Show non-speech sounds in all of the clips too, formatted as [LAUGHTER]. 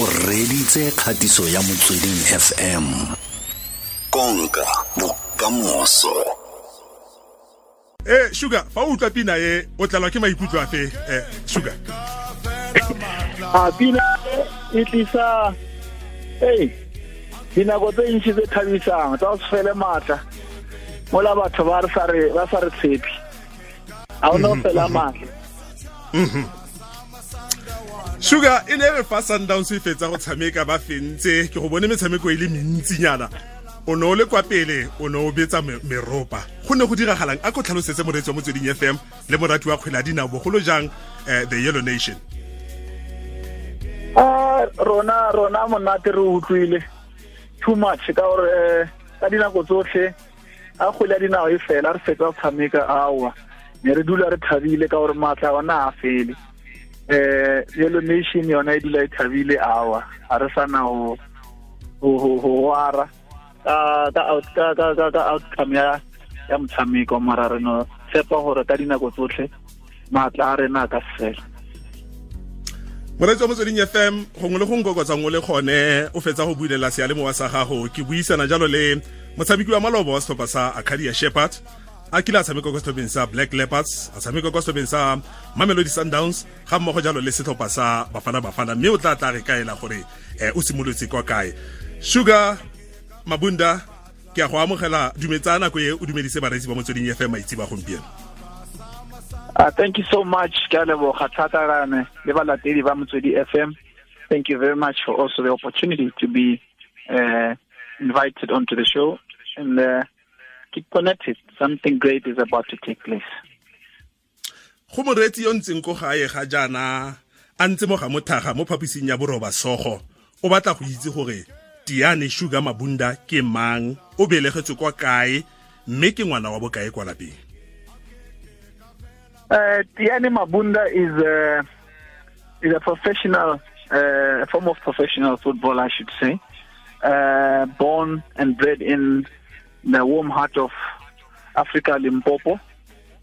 o reditse kgatiso ya motsweding fm konka bokamoso. Eh sugar fa o utlwa pina e o tlalwa ke maikutlo a fe? Eh sugar. A [LAUGHS] pina e tlisa ei dinako tse ntšhi tse thabisang tsa go se fele maatla mola batho ba sa re tshepi ga o ne o fela maatla sugar e ne re fa sundowns e fetsa go tshameka ba fentse. Ke go bone metshameko e le mentsinyana. O ne o le kwa pele o ne o betsa meropa. Go ne go diragalang a ko tlhalosetse moreetsi wa motsweding fm le morati wa kgwele ya dinao bogolo jang um the yellow nation? A rona rona monate re utlwile. Too much ka gore ka dinako tsotlhe a kgwele ya dinao e fela re fetsa go tshameka aowa. Ne re dula re thabile ka gore maatla ona a fele eh yellow nation yona e dula e thabile awa. Ga re sana go wara ka outcome ya ya motshameko mara re no tshepa gore ka dinako tsotlhe maatla a rena ka sefela moreetsi wa motsweding fm gongwe le go nkokotsa o le gone o fetsa go builela sealemowa sa gago. Ke buisana jalo le motshameki wa malobo wa setlhopha sa acadia shepherd a kile a kwa setlhopheng sa black leopards a kwa setlhopheng sa mamelodi sundowns ga mmogo jalo le setlhopha sa bafana bafana mme o tla tla re kaela gore um o simolotse kwa kae. Sugar mabunda ke a go amogela dumetsa nako e o dumedise bareetsi ba motsweding fm ba gompieno. Uh, thank you so much. Ke a leboga thata rane le balatedi ba motswedi fm thank you very much for also the opportunity to be uh, invited onto the show. And uh, keep connected something great is about to take place. Go moreetsi yo ntseng ko gae ga jaana a ntse mo ga mothaga mo phaposing ya boroba sogo o batla go itse gore tiyani sugar mabunda ke mang? O belegetswe kwa kae? Mme ke ngwana wa bokae kwa lapeng Uh, Tiyani Mabunda is a, is a professional, uh, a form of professional football, I should say. Uh, born and bred in the warm heart of Africa, Limpopo.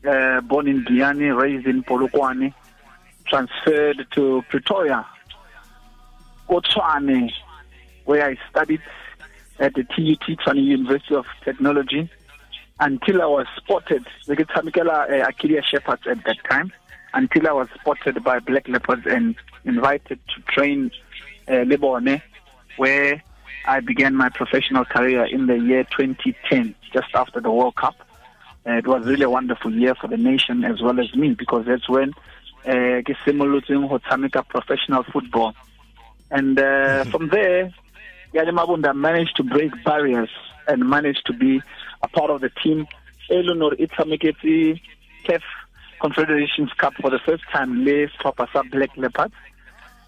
Uh, born in Diani, raised in Polokwane, transferred to Pretoria, Otswane, where I studied at the TUT, Tshwane University of Technology until I was spotted, Tamikela uh, Arcadia Shepherds at that time, until I was spotted by Black Leopards and invited to train uh, Lebone, where I began my professional career in the year 2010, just after the World Cup. Uh, it was really a wonderful year for the nation as well as me because that's when uh, Tamika professional football. And uh, from there, Yale Mabunda managed to break barriers and managed to be a part of the team. Eleanor Itameketi CAF Confederations Cup for the first time, Le Papasa Black Leopards.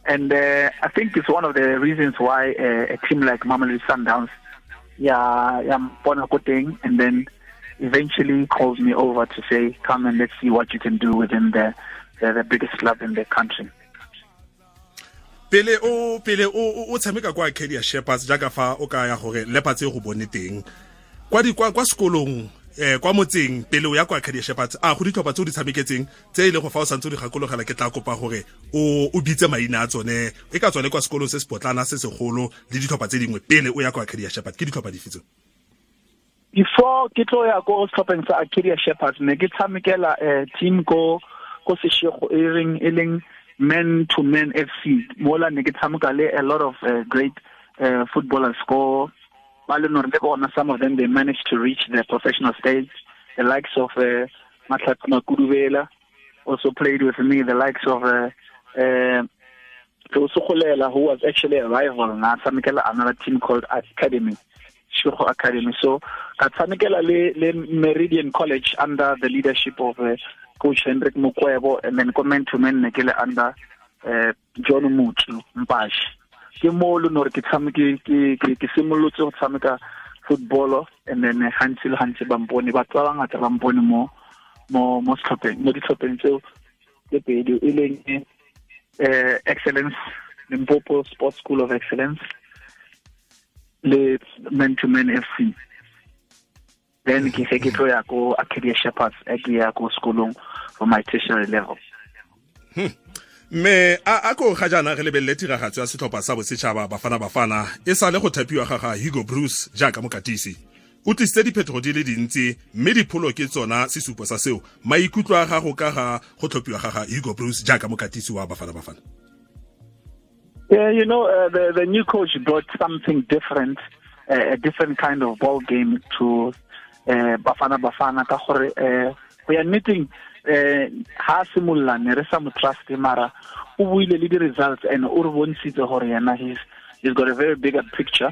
And uh, I think it's one of the reasons why uh, a team like Mamelodi Sundowns, yeah, yeah, thing, and then eventually calls me over to say, come and let's see what you can do within the, the, the biggest club in the country. pele o pele o o tshameka kwa Arcadia Shepherds jaaka fa o ka ya gore e go bone teng kwa di kwa sekolong eh kwa motseng pele o ya kwa Acadia Shepherds a go ditlhopha tse o di tshameketseng tse e ile go fa o santse o di gakologela ke tla kopa gore o o bitse maina a tsone. E ka tsone kwa sekolong se se potlana se segolo le ditlhopha tse dingwe pele o ya kwa Acadia Shepherds ke ditlhopha dife tse before ke tlo ya ko setlhopheng sa Acadia Shepherds ne ke tshamekela eh, team ko ko seshego e reng e leng men to men FC mola ne ke tshameka le a lot of uh, great uh, footballers some of them they managed to reach the professional stage. The likes of uh, Matlatuma Kuduvela also played with me. The likes of uh, uh, who was actually a rival na tshamekela another team called Academy Shugo Academy. So ka tshamekela le, Meridian College under the leadership of uh, coach Hendrik Mukwebo and then comment to men under uh, John Mutsu Mpashi ke mo le nore ke tshameke ke ke ke simolotse go tshameka football and then hantsi le hantsi ba mpone batho ba bangata ba mpone mo mo mo setlhopheng mo ditlhopheng tseo tse pedi e leng eh excellence Limpopo Sports School of Excellence le men to men FC then ke se ke tlo ya ko Acadia Shepherds e ke ya ko sekolong for my tertiary level mme a ko ga jaana re lebelele tiragatso ya setlhopha sa bosetšhaba bafana bafana e sa le go thapiwa ga ga hugo bruce jaaka mokatisi o tlisitse diphetogo di le dintsi mme dipholo ke tsona sesupo sa seo maikutlo a gago ka ga go tlhophiwa ga ga hugo bruce jaaka mokatisi wa bafana bafana Yeah, you know, uh, the the new coach brought something different, uh, a different kind of ball game to uh, Bafana Bafana. Uh, we are meeting uh, ha simolla ne re sa mo trust mara o buile le di results and o re bontshitse gore yena he's he's got a very bigger picture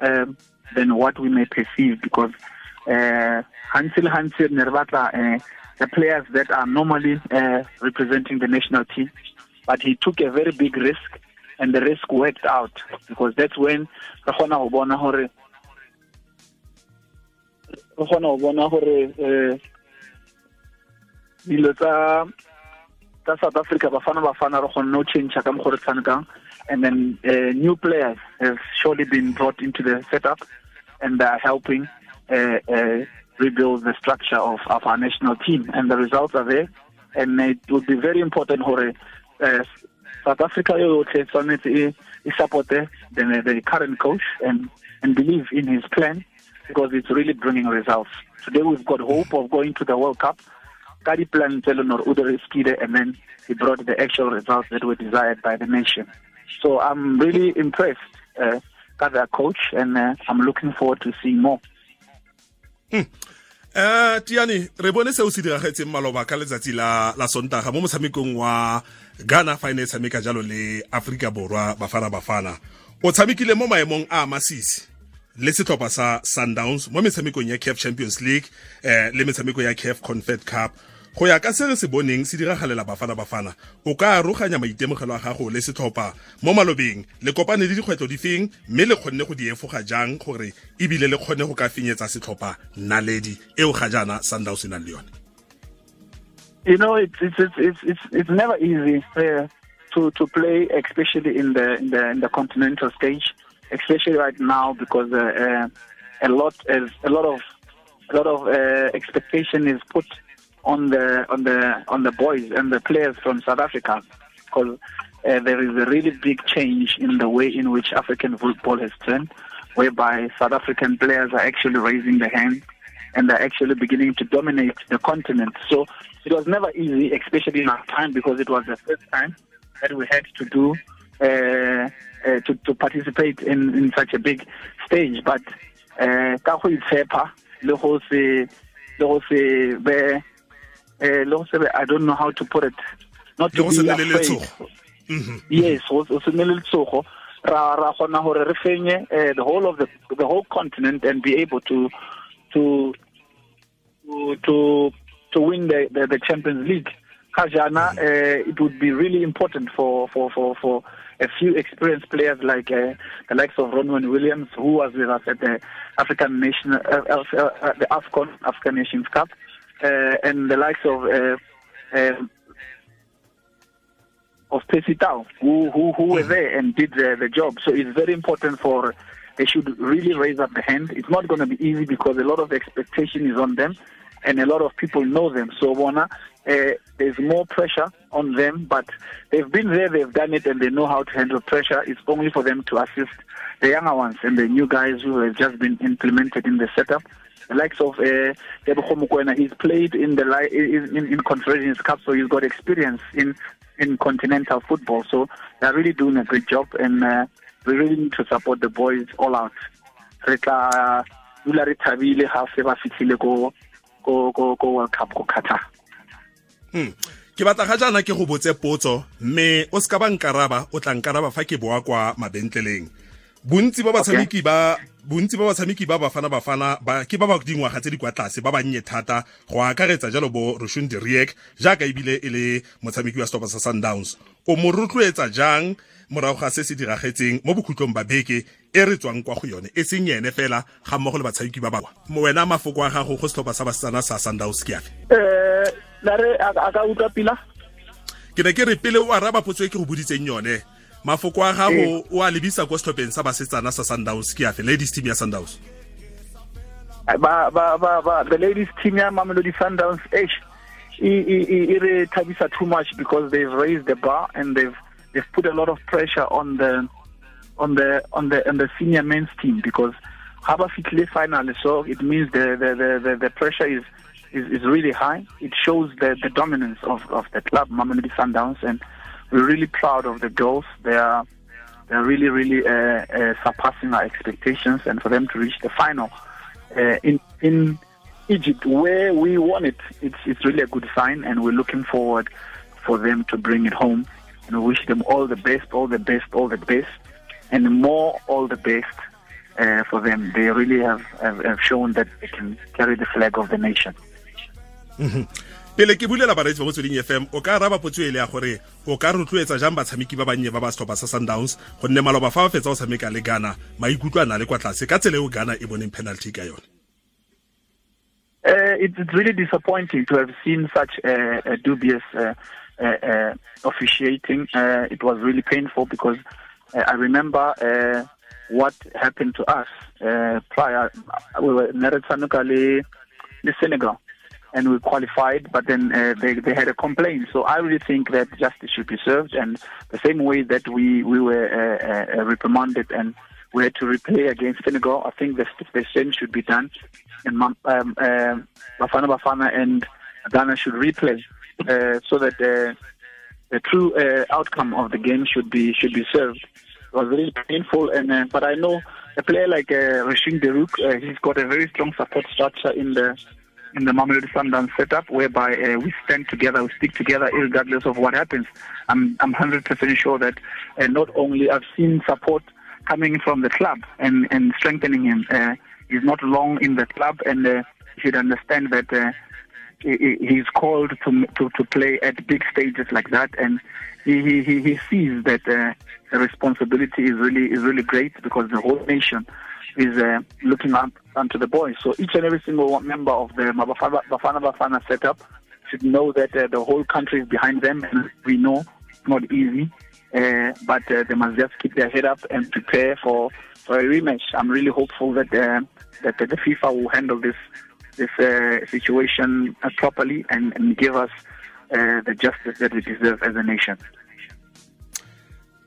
um, than what we may perceive because uh, hantsi le hantsi ne re batla uh, the players that are normally uh, representing the national team but he took a very big risk and the risk worked out because that's when re kgona go bona gore re kgona go bona gore eh dilo tsa tsa South Africa bafana bafana re kgona go change ka mo gore tsanekang and then uh, new players have surely been brought into the setup and are helping uh, uh, rebuild the structure of, of our national team and the results are there and it would be very important gore uh, South Africa yoyotlhe tshwanetse e e support the, the current coach and and believe in his plan because it's really bringing results. Today we've got hope of going to the World Cup. Kadi plan Telenor Uderiskide and then he brought the actual results that were desired by the nation. So I'm really impressed uh, by their coach and uh, I'm looking forward to seeing more. Hmm. Uh, tiani re bone se o se diragetseng maloba ka letsatsi la la sontaga mo motshamekong wa ghana fa e ne e tshameka jalo le aforika borwa bafana bafana o tshamekile mo maemong a masisi le setlhopha sa sundowns mo metshamekong ya caf champions league eh, le metshameko ya caf confed cup go ya ka se re se boneng se diragalela bafana bafana o ka aroganya maitemogelo a gago le setlhopha mo malobeng le kopane le dikgwetlho di feng mme le kgonne go di efoga jang gore ebile le kgonne go ka fenyetsa setlhopha naledi eo ga jaana sundowns e nang le yone? You know, it's it's it's it's it's, never easy uh, to to play, especially in the in the in the continental stage, especially right now because uh, uh, a lot is a lot of a lot of uh, expectation is put on the on the on the boys and the players from South Africa because uh, there is a really big change in the way in which African football has turned, whereby South African players are actually raising their hand and they're actually beginning to dominate the continent. So it was never easy, especially in our time, because it was the first time that we had to do uh, uh, to, to participate in, in such a big stage. But uh, ka be go I don't know how to put it. Not to be afraid mm-hmm. yes go se ne le tsogo ra ra gona gore re fenye the whole of the the whole continent and be able to to to to, win the, the, the Champions League. Kajana, uh, it would be really important for, for, for, for a few experienced players like uh, the likes of Ronwen Williams, who was with us at the African Nation, uh, uh, uh the AFCON, African Nations Cup, uh, and the likes of uh, of Percy Tau, who, who, who were there and did the, the job. So it's very important for they should really raise up the hand. It's not going to be easy because a lot of expectation is on them and a lot of people know them. So, Wana, uh, there's more pressure on them, but they've been there, they've done it, and they know how to handle pressure. It's only for them to assist the younger ones and the new guys who have just been implemented in the setup. The likes of uh, Mukwena, he's played in the in, in, in Confederations Cup, so he's got experience in in continental football. So they're really doing a great job, and uh, we really need to support the boys all out. Re tla dula re thabile ga se ba fitlhile ko World Cup ko Qatar. Hmm. Ke batla ga jaana ke go botse potso mme o ska ba nkaraba o tla nkaraba fa ke boa kwa mabentleleng. Bontsi ba batshameki ba bontsi ba batshameki ba bafana bafana ba ke ba ba dingwaga tse di kwa tlase ba bannye thata go akaretsa jalo bo Rushun Diriek jaaka ebile e le motshameki wa Stop sa Sundowns. O mo rotloetsa jang morago ga se se diragetseng mo bokhutlong ba beke e re tswang kwa go yone e seng ene fela ga mmogo le batshameki ba bangwe? Wena mafoko a gago go setlhopha sa basetsana sa sundowns ke afe? Um lare a ka utlwa pila? Ke ne ke re pele o araba potso e ke go boditseng yone mafoko a gago eh. o a lebisa kwa setlhopheng sa basetsana sa sundowns ke afe ladies team ya sundowns? Ba ba ba ba the ladies team ya mamelodi sundowns age it re thabisa too much because they've raised the bar and they've they've put a lot of pressure on the on the on the on the senior men's team because haba fitlhe finally so it means the the, the the the pressure is is, is really high. It shows the the dominance of of the club Mamelodi Sundowns and we're really proud of the girls they are they're really really uh, uh, surpassing our expectations and for them to reach the final uh, in in Egypt where we won it it's it's really a good sign and we're looking forward for them to bring it home and we wish them all the best all the best all the best and more all the best uh, for them. They really have, have, have shown that they can carry the flag of the nation. Pele ke bulela bareetsi ba motsweding fm o ka raba potso e le ya gore o ka rotloetsa jang batshameki ba bannye ba ba setlhopha sa sundowns gonne maloba fa ba fetsa go tshameka le ghana maikutlo a na le kwa tlase ka tsela eo ghana e boneng penalty ka yone Uh, it's really disappointing to have seen such a, a dubious uh, uh, uh, officiating. Uh, it was really painful because uh, I remember uh, what happened to us uh, prior. We were Neretsanuka le Senegal and we qualified, but then uh, they, they had a complaint. So I really think that justice should be served, and the same way that we we were uh, uh, reprimanded and we had to replay against Senegal, I think the, the same should be done. And um, Bafana Bafana and Ghana should replay so that the the true outcome of the game should be should be served. It was really painful, and but I know a player like uh, Rushine De Reuck, he's got a very strong support structure in the in the Mamelodi Sundowns setup, whereby uh, we stand together, we stick together, regardless of what happens. I'm I'm 100% sure that uh, not only I've seen support coming from the club and and strengthening him. Uh, he's not long in the club, and uh, should understand that. Uh, he's called to, to to play at big stages like that, and he he, he sees that uh, the responsibility is really is really great because the whole nation is uh, looking up onto the boys. So each and every single member of the Bafana Bafana, setup should know that uh, the whole country is behind them, and we know it's not easy, uh, but uh, they must just keep their head up and prepare for, for a rematch. I'm really hopeful that uh, that the FIFA will handle this this uh, situation properly and, and give us the justice that we deserve as a nation.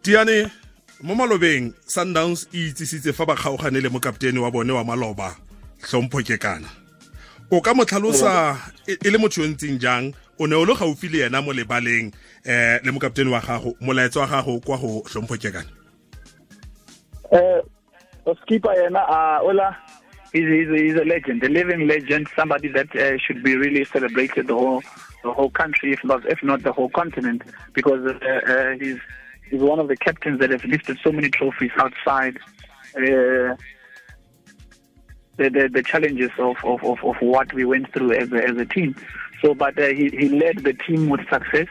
Tiyani, mo malobeng sundowns e itsisitse fa ba kgaogane le mokaptene wa bone wa maloba tlhompho ke kana o ka motlhalosa e le motho yo ntseng jang o ne o le gaufi le yena mo lebaleng eh le mokaptene wa gago molaetsa wa gago kwa go tlhompho ke kana eh skipper yena a ola he's, he's, he's a legend a living legend somebody that uh, should be really celebrated the whole the whole country if not if not the whole continent because uh, uh, he's He's one of the captains that have lifted so many trophies outside uh, the, the, the challenges of, of, of, of, what we went through as a, as a team. So, but uh, he, he led the team with success.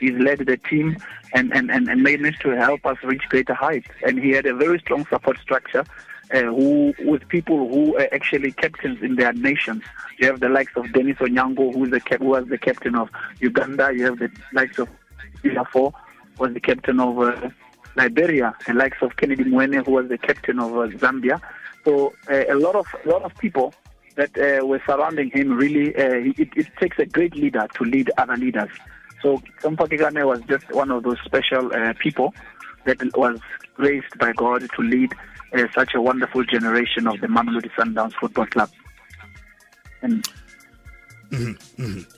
He's led the team and, and, and, and managed to help us reach greater heights. And he had a very strong support structure uh, who with people who are actually captains in their nations. You have the likes of Denis Onyango, who, is the, who was the captain of Uganda. You have the likes of Ilafo, was the captain of uh, Liberia, the likes of Kennedy Mweene, who was the captain of uh, Zambia. So uh, a lot of a lot of people that uh, were surrounding him really uh, it, it, takes a great leader to lead other leaders. So Kampakigane was just one of those special people that was raised by God to lead such a wonderful generation of the Mamelodi Sundowns Football Club. And mm-hmm. Mm-hmm.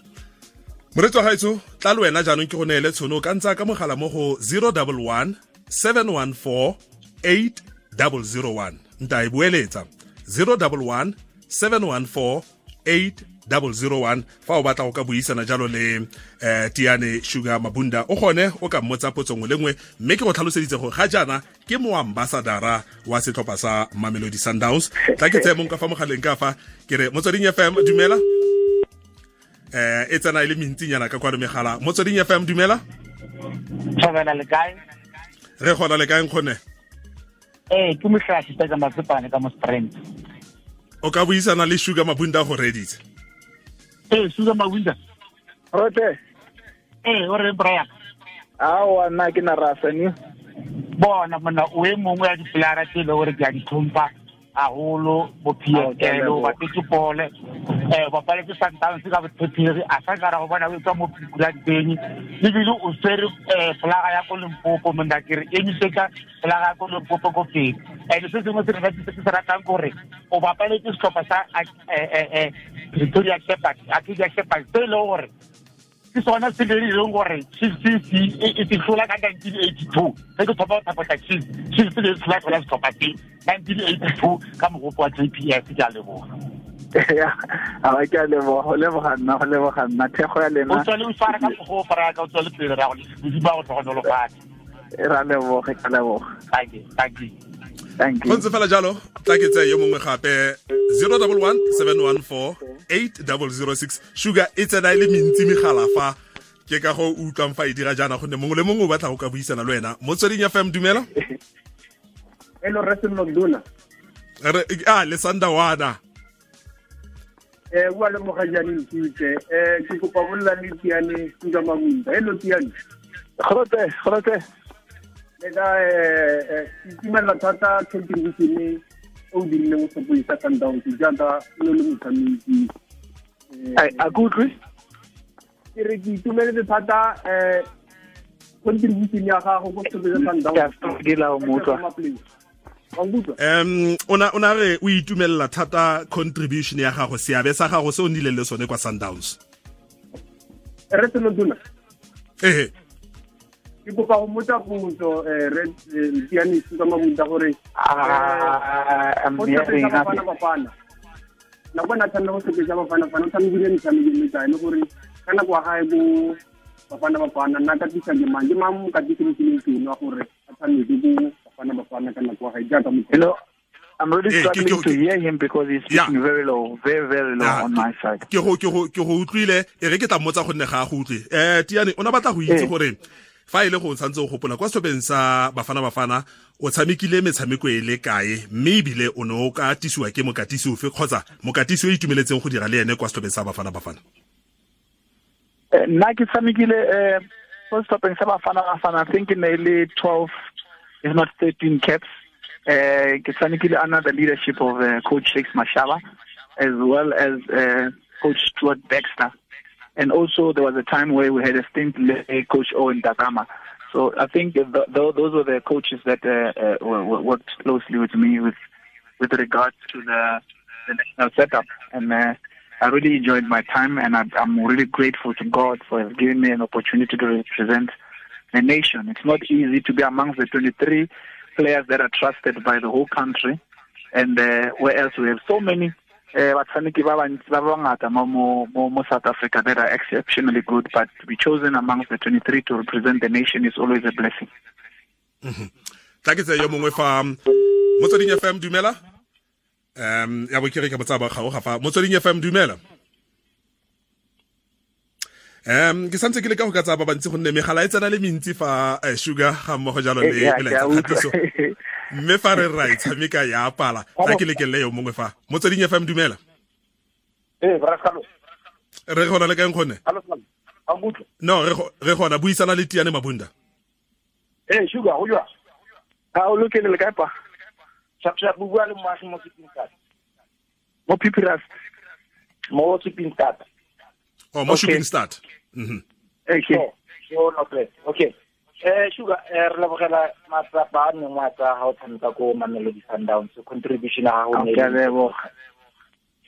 Moretsi wa gaetso tla le wena jaanong ke go neele tshono ka ntse ka mogala mo go 011 714 8001 nta e boeletsa 011 714 8001 fa o batla go ka buisana jalo le eh, tiane sugar mabunda. O gone o ka mmotsa potso ngwe le nngwe mme ke go tlhaloseditse gore ga jaana ke moambassadara wa setlhopha sa mamelodi sundowns. Tla ke tseye mong ka fa mogaleng ka fa ke re motsweding fm dumela eh e tsena e le mentsinyana ka kwano megala. Motsweding fm dumela? Tshobela le kae re gona le kae nkgone? Ee ke motlhaši tsa masepane ka mo sprint o ka buisana le sugar mabunda go reditse ee sugar mabunda. Rote. Ee o re brian? Aowa nna ke na rasani bona mona o e mongwe ya dipolara tse e le gore ke a di tlhompha haholo bo psl o bapetse pole Eh, um bapaletse santans ka bothepiri a sa nkara go bona o etswa mo pikulang teng. Ebile o swere um eh, folaga ya ko lempopo monna kere emise folaga ya ko lempopo ko pedi and se sengwe se refatse se se ratang kore o bapaletse setlhopha sa eh, pretoria shepherd akedia shepherd se e leng gore ke sona se le leng gore chiefs e tlola ka 1982 se ke thopa thapa tsa chief chiefs le tlola setlhopha se nineteen eighty two ka mogopo wa g p s ke a leboga a ke a leboga go leboga nna go leboga nna. Thekgo ya lena o tswale o fara ka mogopo ra ka o tswale pele ra go modimo go tlhogonolofatse ra leboga ke leboga thank you thank you. Go ntse fela jalo tla ke tse yo mongwe gape 011 714 8006 sugar e tsena e le mentsi megala fa. Ke ka go utlwang fa e dira jaana gonne mongwe le mongwe o batla go ka buisana le wena. Mo tsweding fm dumela? Hello, Russell Mcdona. a le sandawana Eh, bua le mogajane ntitse. Eh, ke kopa bolla le Tiane Tuka Mabunda. Hello, Tiane. kgotse kgotse Le ka eh ke itumela thata contribution e o dirileng go sepodisa Sundowns jaaka lo le motshameki. a ke utlwe Ke re ke itumeletse thata eh contribution ya gago go sepodisa Sundowns. Um ona ona re o itumelela thata contribution ya gago seabe sa gago se o nnileng le sone kwa sundowns. Re tseno Mcdona. ehe. Ke kopa go motsa potso eh Red eh, Tiane Tuka Mabunda gore Ah, I'm go a sepetsa bafana nothing. bafana na bona tshwanela go sepetsa bafana bafana o tshamekile metshameko e mekae le gore ka nako wa gae bo bafana bafana nna katisa ke mang? Ke mang mo katise mo tseleng wa gore a tshameke bo bafana bafana kana kwa You motho I'm really hey, ke- struggling ke- to hear him because he's Yeah. very low, very, very low Yeah. on my side. ke go ke go ke go utlwile e re ke tla mmotsa gonne ga a go utlwe eh tiane o na batla go itse Eh. gore fa e le go tshwantse o gopola kwa setlhopheng sa bafana bafana o tshamekile metshameko e le kae mme ebile o ne o ka tisiwa ke mokatisi ofe kgotsa mokatisi o itumeletseng go dira le ene kwa setlhopheng sa bafana bafana Eh, nna ke tshamekile um first setlhopheng sa bafana bafana I think e le 12 if not 13 caps. Eh tshamekile under the leadership of uh, coach Shakes Mashaba as well as uh, coach Stuart Baxter. And also there was a time where we had a stint with coach Owen Da Gama. So I think th- th- those were the coaches that uh, uh, worked closely with me with with regards to the, the national setup. And uh, I really enjoyed my time, and I, I'm really grateful to God for giving me an opportunity to represent the nation. It's not easy to be amongst the 23 players that are trusted by the whole country, and uh, whereas we have so many. Uh, batshameki ba bangata mo South Africa that are exceptionally good, but to be chosen amongst the 23 to represent the nation is always a blessing. tla ke tseye yo mongwe fa motsweding fm dumela um ya bo ke re ke botsa ba gago ga fa motsweding fm dumela um ke santse ke le ka go ka tsaya ba bantsi gonne megala e tsena le mentsi fa eh, sugar ga mmogo jalo le utlwa. kgatiso. Mme fa re ra e tshameka ya pala ga ke lekelele yo mongwe fa. Motsweding fm dumela. Braskalo re gona le kaeng kgonne no re go- re gona buisana le tiane mabunda. Ee sugar go jwa o lokele le kae pa? shapshap bua le moagi mo Mo Pipiras. mo tata o mo Okay. shooting start Mhm. Okay. so so no play okay eh sugar eh re lebogela matsapa a neng wa tsa ga o tshameka ko mamelodi sundowns contribution ya gago ne Okay, leboga.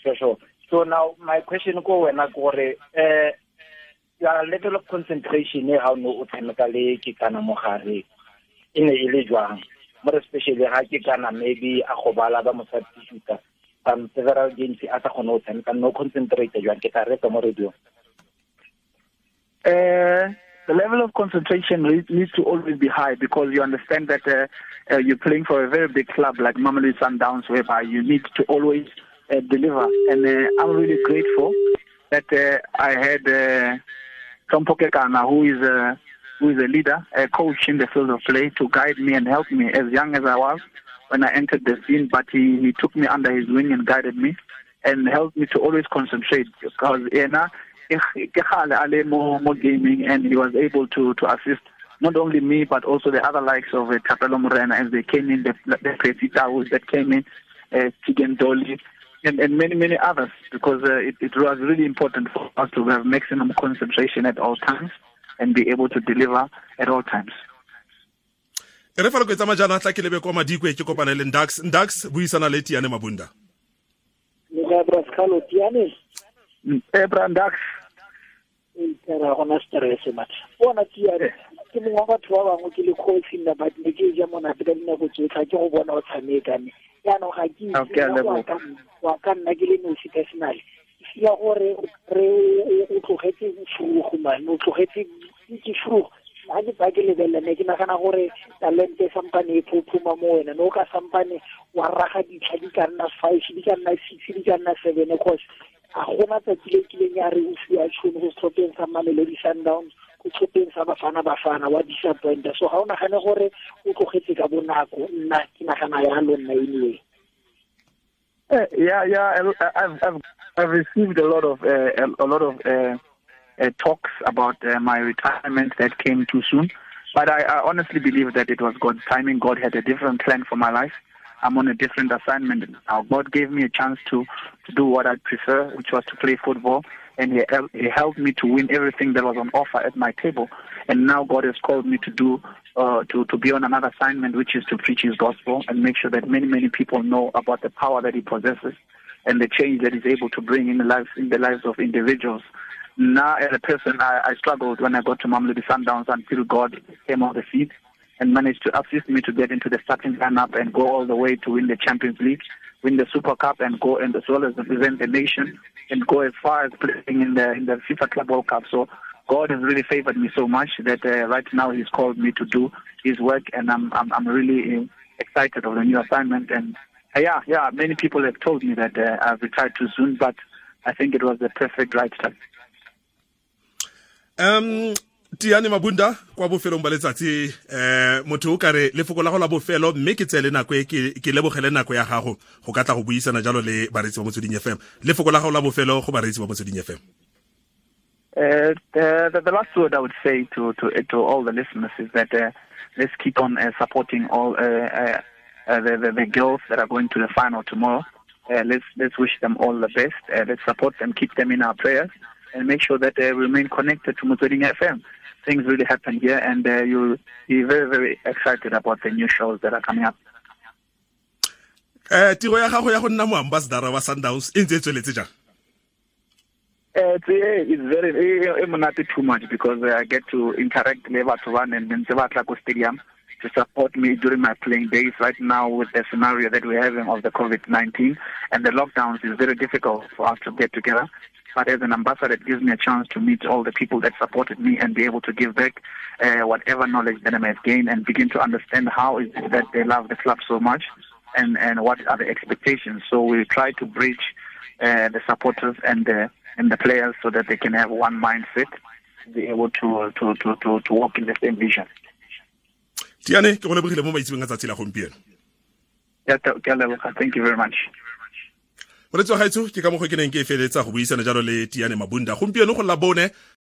sure sure so now my question ko wena ke gore eh your level of concentration e ga o ne o tshameka le ke kana mo gare e ne e le jwang more especially ga ke kana maybe a go bala ba mo some several games a sa kgone go tshameka concentrate ke tla reka mo radio Uh, the level of concentration needs to always be high because you understand that uh, uh, you're playing for a very big club like Mamelodi Sundowns, whereby you need to always uh, deliver. And uh, I'm really grateful that uh, I had uh, Hlompho Kekana, who is a who is a leader, a coach in the field of play, to guide me and help me. As young as I was when I entered the scene, but he, he took me under his wing and guided me and helped me to always concentrate because you know, ke kgale a le mo mo gaming and he was able to to assist not only me but also the other likes of uh, Thapelo Morena as they came in the the Towers that came in uh, Tigentoli, and, and many, many others, because uh, it, it was really important for us to have maximum concentration at all times and be able to deliver at all times. E re fa le ko tsamaya jaana tla ke lebe kwa madikwe ke kopane le ndax ndax buisana le tiane mabunda Lega Brascalo Tiane, Ebra Dax, tera gona stress ma Bona Tiane, ke mongwe wa batho ba bangwe ke le coach nna but ne ke ja monate ka dinako tsotlhe ke go bona o tshamekane. Yaanong ga ke Okay, a leboha. wa ka nna ke le nosi personal. Ke gore re o tlogetse furugo mane o tlogetse ke furugo. Ga ke ba ke lebelela ne ke nagana gore talente sampane e phophuma mo wena ne o ka sampane wa raga ditlha di ka nna five di ka nna six di ka nna seven cause a gona tsatsi le kileng ya re o fiwa tšhono go setlhopheng sa mamelodi sundowns go setlhopheng sa bafana bafana wa disappointa so ga o nagane gore o tlogetse ka bonako nna ke nagana yalo nna anyway Uh, yeah, yeah. I've, I've, I've received a lot of uh, a, lot of uh, talks about uh, my retirement that came too soon. But I, I honestly believe that it was God's timing. God had a different plan for my life. I'm on a different assignment now. God gave me a chance to, to do what I prefer, which was to play football. And he, he helped me to win everything that was on offer at my table. And now God has called me to do, uh, to, to be on another assignment, which is to preach his gospel and make sure that many, many people know about the power that he possesses and the change that he's able to bring in the lives, in the lives of individuals. Now, as a person, I, I struggled when I got to Mamelodi Sundowns until God came on the seat and managed to assist me to get into the starting lineup and go all the way to win the Champions League, win the Super Cup, and go and as well as represent the nation and go as far as playing in the in the FIFA Club World Cup. So God has really favored me so much that uh, right now He's called me to do His work, and I'm I'm, I'm really uh, excited of the new assignment. And uh, yeah, yeah, many people have told me that uh, I've retired too soon, but I think it was the perfect right time. Um tiane mabunda kwa bofelong ba letsatsi eh motho o kare lefoko la go la bofelo mme ke tsele nako e ke lebogele nako ya gago go ka tla go buisana jalo le bareetsi ba motsweding fm lefoko la go la bofelo go bareetsi ba motsweding fm Uh, the, the, the last word I would say to, to, to all the listeners is that uh, let's keep on uh, supporting all uh, uh, the, the, the girls that are going to the final tomorrow. Uh, let's, let's wish them all the best. Uh, let's support them, keep them in our prayers, and make sure that they remain connected to Motsweding FM. Things really happen here, and uh, you'll be very, very excited about the new shows that are coming up. eh tiro ya gago ya go nna moambassadara wa sundowns e ntse e tsweletse jang Uh, it's, eh, it's very monate too much because uh, I get to interact with batho ba neng ntse ba tla ko stadium to support me during my playing days. Right now, with the scenario that we're having of the COVID-19 and the lockdowns, is very difficult for us to get together. But as an ambassador, it gives me a chance to meet all the people that supported me and be able to give back uh, whatever knowledge that I may have gained and begin to understand how is it that they love the club so much and, and what are the expectations. So we try to bridge uh, the supporters and the and the players so that they can have one mindset, be able to to to to, to walk in the same vision. tiyani ke go lebogile mo maitsebeng a tsatsi la gompieno Yeah, th- ke a leboga. Thank you very much. Moretsi wa gaetso ke ka mokgwa ke neng ke e feletsa go buisana jalo le tiane mabunda. Gompieno go labone